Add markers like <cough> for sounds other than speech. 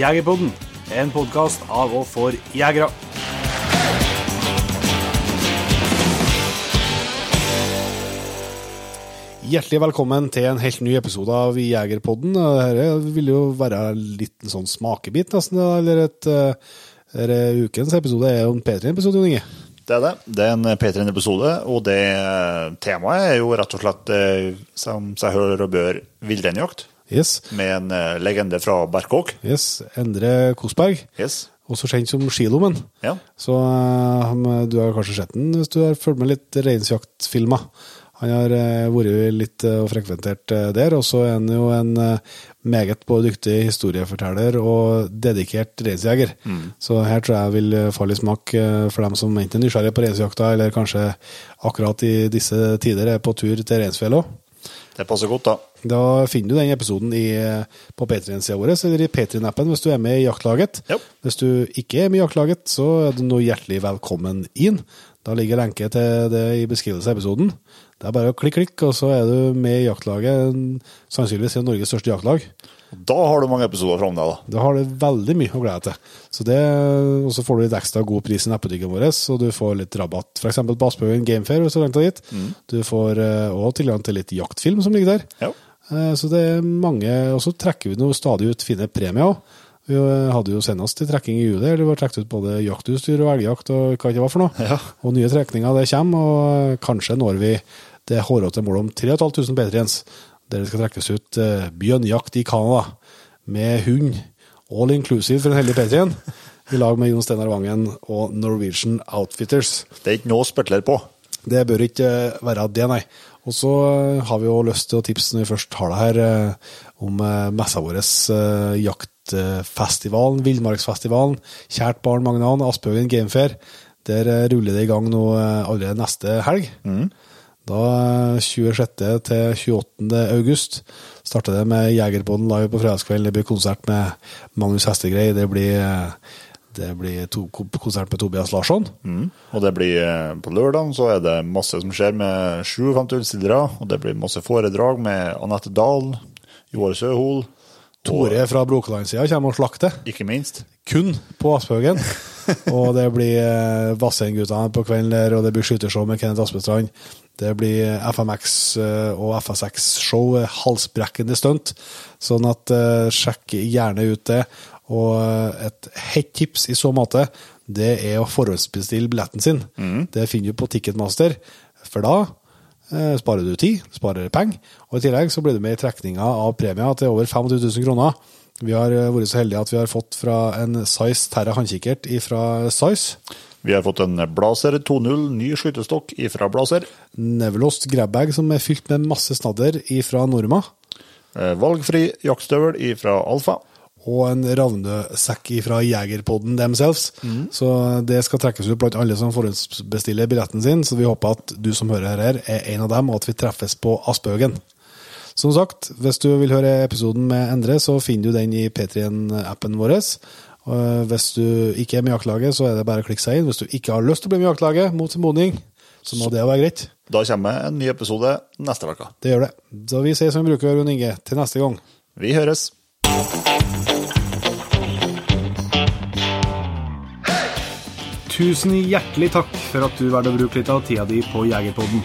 Jegerpodden, en podkast av og for jegere. Hjertelig velkommen til en helt ny episode av Jegerpodden. Dette vil jo være en en sånn smakebit, nesten. Eller et uh, Ukens episode er jo en P3-episode, Jon Inge. Det er det. Det er en P3-episode, og det temaet er jo rett og slett, eh, som seg hører og bør, villreinjakt. Yes. Med en uh, legende fra Berkåk. Yes. Endre Kosberg. Yes. Også kjent som Skilommen. Ja. Så uh, du har kanskje sett den hvis du har fulgt med litt reinsjaktfilmer. Han har uh, vært litt og frekventert der, og så er han jo en meget både dyktig historieforteller og dedikert reinsjeger. Mm. Så her tror jeg vil falle i smak for dem som enten er nysgjerrige på reinsjakta, eller kanskje akkurat i disse tider er på tur til Reinsfjellet òg. Det passer godt, da. Da finner du den episoden i, på Patrion-sida vår, eller i Patrion-appen hvis du er med i jaktlaget. Yep. Hvis du ikke er med i jaktlaget, så er du nå hjertelig velkommen inn. Da ligger lenke til det i beskrivelsen av episoden. Det er bare å klikk, klikk, og så er du med i jaktlaget. Sannsynligvis er Norges største jaktlag. Da har du mange episoder fram deg, da. Da har du veldig mye å glede deg til. Så det, og så får du litt ekstra god pris i nettbutikken vår, og du får litt rabatt. F.eks. på Aspbøyen Gamefair, hvis du har deg dit. Mm. Du får òg tilgang til litt jaktfilm som ligger der. Ja. Så det er mange, og så trekker vi nå stadig ut fine premier òg. Vi hadde jo senest til trekking i juli, det var trukket ut både jaktutstyr og elgjakt og hva det var for noe. Ja. Og nye trekninger det kommer, og kanskje når vi det hårete målet om 3500 patriens, der det skal trekkes ut uh, bjørnjakt i Canada med hund, all inclusive for en heldig patrien, i lag med Jon Steinar Vangen og Norwegian Outfitters. Det er ikke noe å spekulere på. Det bør ikke være det, nei. Og så har vi jo lyst til å tipse, når vi først har det her, om messa vår, jaktfestivalen, Villmarksfestivalen. Kjært barn, mange navn, Asphaugen Gamefair. Der ruller det i gang nå allerede neste helg. Mm. Da 26. til 28. august starter det med Jegerbåten live på fredagskvelden. Det blir konsert med Magnus Hestegrei. Det blir, det blir to, konsert med Tobias Larsson. Mm. Og det blir på lørdag så er det masse som skjer med 57 utstillere. Og det blir masse foredrag med Anette Dahl, Joar Søhol. Tore fra Brokeland-sida kommer og slakter. Ikke minst. Kun på Aspehaugen. <laughs> <laughs> og det blir Vassendguttene på kvelden der, og det blir skytershow med Kenneth Aspestrand. Det blir FMX og FSX-show, halsbrekkende stunt. Sånn at sjekk gjerne ut det. Og et hett tips i så måte, det er å forhåndsbestille billetten sin. Mm. Det finner du på Ticketmaster, for da uh, sparer du tid, sparer penger. Og i tillegg så blir du med i trekninga av premier til over 25 000 kroner. Vi har vært så heldige at vi har fått fra en Size Terra håndkikkert fra Size. Vi har fått en Blazer 2.0 ny skytestokk fra Blazer. Nevelost grabbag som er fylt med masse snadder fra Norma. Eh, valgfri jaktstøvel fra Alfa. Og en ravnesekk fra Jegerpodden themselves. Mm. Så det skal trekkes ut blant alle som forhåndsbestiller billetten sin, så vi håper at du som hører her, er en av dem, og at vi treffes på Aspehaugen. Som sagt, hvis du vil høre episoden med Endre, så finner du den i P3-appen vår. Hvis du ikke er med i jaktlaget, så er det bare å klikke seg inn. Hvis du ikke har lyst til å bli med i jaktlaget, mot formodning, så må det være greit. Da kommer en ny episode neste uke. Det gjør det. Så vi sier som vi bruker, Jon Inge. Til neste gang. Vi høres. Tusen hjertelig takk for at du valgte å bruke litt av tida di på Jegerpodden.